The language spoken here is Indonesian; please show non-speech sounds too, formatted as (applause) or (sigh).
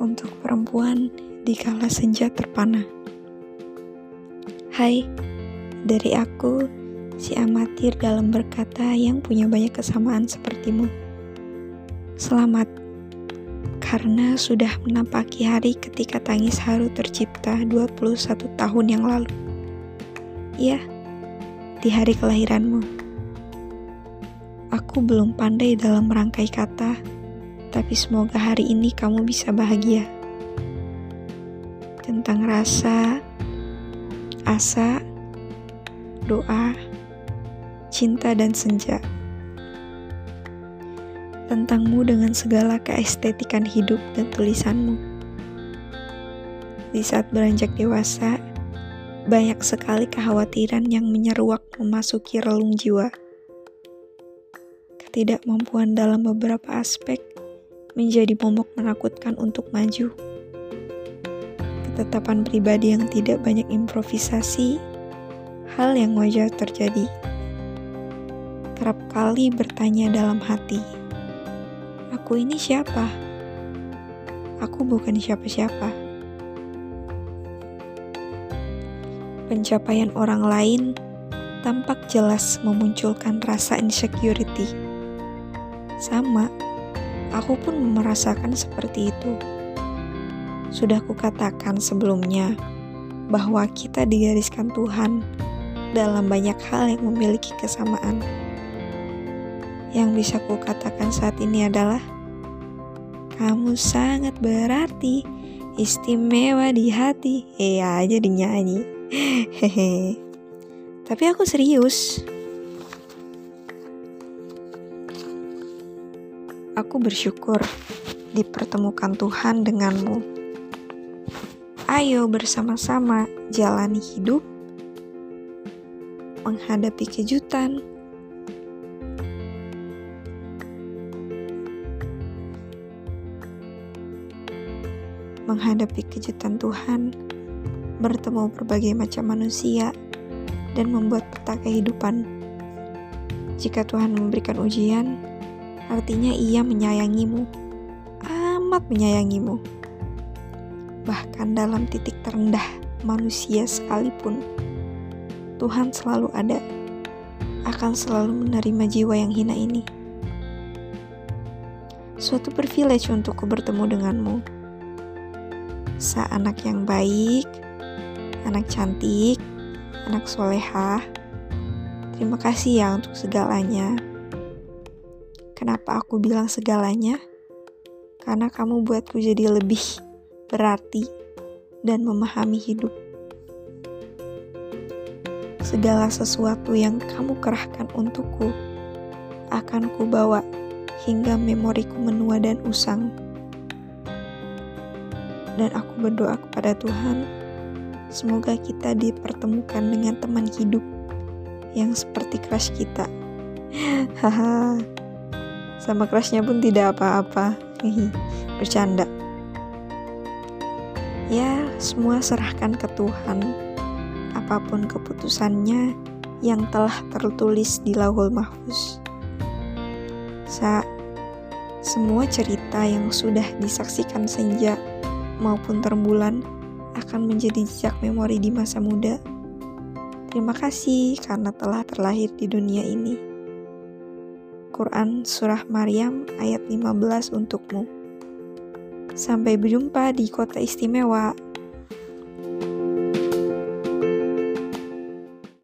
untuk perempuan di kala senja terpana. Hai, dari aku, si amatir dalam berkata yang punya banyak kesamaan sepertimu. Selamat, karena sudah menampaki hari ketika tangis haru tercipta 21 tahun yang lalu. Iya, di hari kelahiranmu. Aku belum pandai dalam merangkai kata, tapi semoga hari ini kamu bisa bahagia. Tentang rasa, asa, doa, cinta, dan senja. Tentangmu dengan segala keestetikan hidup dan tulisanmu. Di saat beranjak dewasa, banyak sekali kekhawatiran yang menyeruak memasuki relung jiwa. Ketidakmampuan dalam beberapa aspek menjadi momok menakutkan untuk maju. Ketetapan pribadi yang tidak banyak improvisasi, hal yang wajar terjadi. Kerap kali bertanya dalam hati, aku ini siapa? Aku bukan siapa-siapa. Pencapaian orang lain tampak jelas memunculkan rasa insecurity. Sama, Aku pun merasakan seperti itu. Sudah kukatakan sebelumnya bahwa kita digariskan Tuhan dalam banyak hal yang memiliki kesamaan. Yang bisa kukatakan saat ini adalah kamu sangat berarti, istimewa di hati. Eh aja dinyanyi. (laughs) Hehe. Tapi aku serius. Aku bersyukur dipertemukan Tuhan denganmu. Ayo bersama-sama jalani hidup, menghadapi kejutan, menghadapi kejutan Tuhan, bertemu berbagai macam manusia, dan membuat peta kehidupan. Jika Tuhan memberikan ujian, artinya ia menyayangimu, amat menyayangimu. Bahkan dalam titik terendah manusia sekalipun, Tuhan selalu ada, akan selalu menerima jiwa yang hina ini. Suatu privilege untukku bertemu denganmu. Sa anak yang baik, anak cantik, anak solehah. Terima kasih ya untuk segalanya. Kenapa aku bilang segalanya? Karena kamu buatku jadi lebih berarti dan memahami hidup. Segala sesuatu yang kamu kerahkan untukku akan kubawa hingga memoriku menua dan usang. Dan aku berdoa kepada Tuhan, semoga kita dipertemukan dengan teman hidup yang seperti crush kita. (laughs) Haha sama kerasnya pun tidak apa-apa bercanda ya semua serahkan ke Tuhan apa pun keputusannya yang telah tertulis di lauhul mahfuz sa semua cerita yang sudah disaksikan senja maupun terbulan akan menjadi jejak memori di masa muda. Terima kasih karena telah terlahir di dunia ini. Al-Quran Surah Maryam ayat 15 untukmu. Sampai berjumpa di kota istimewa.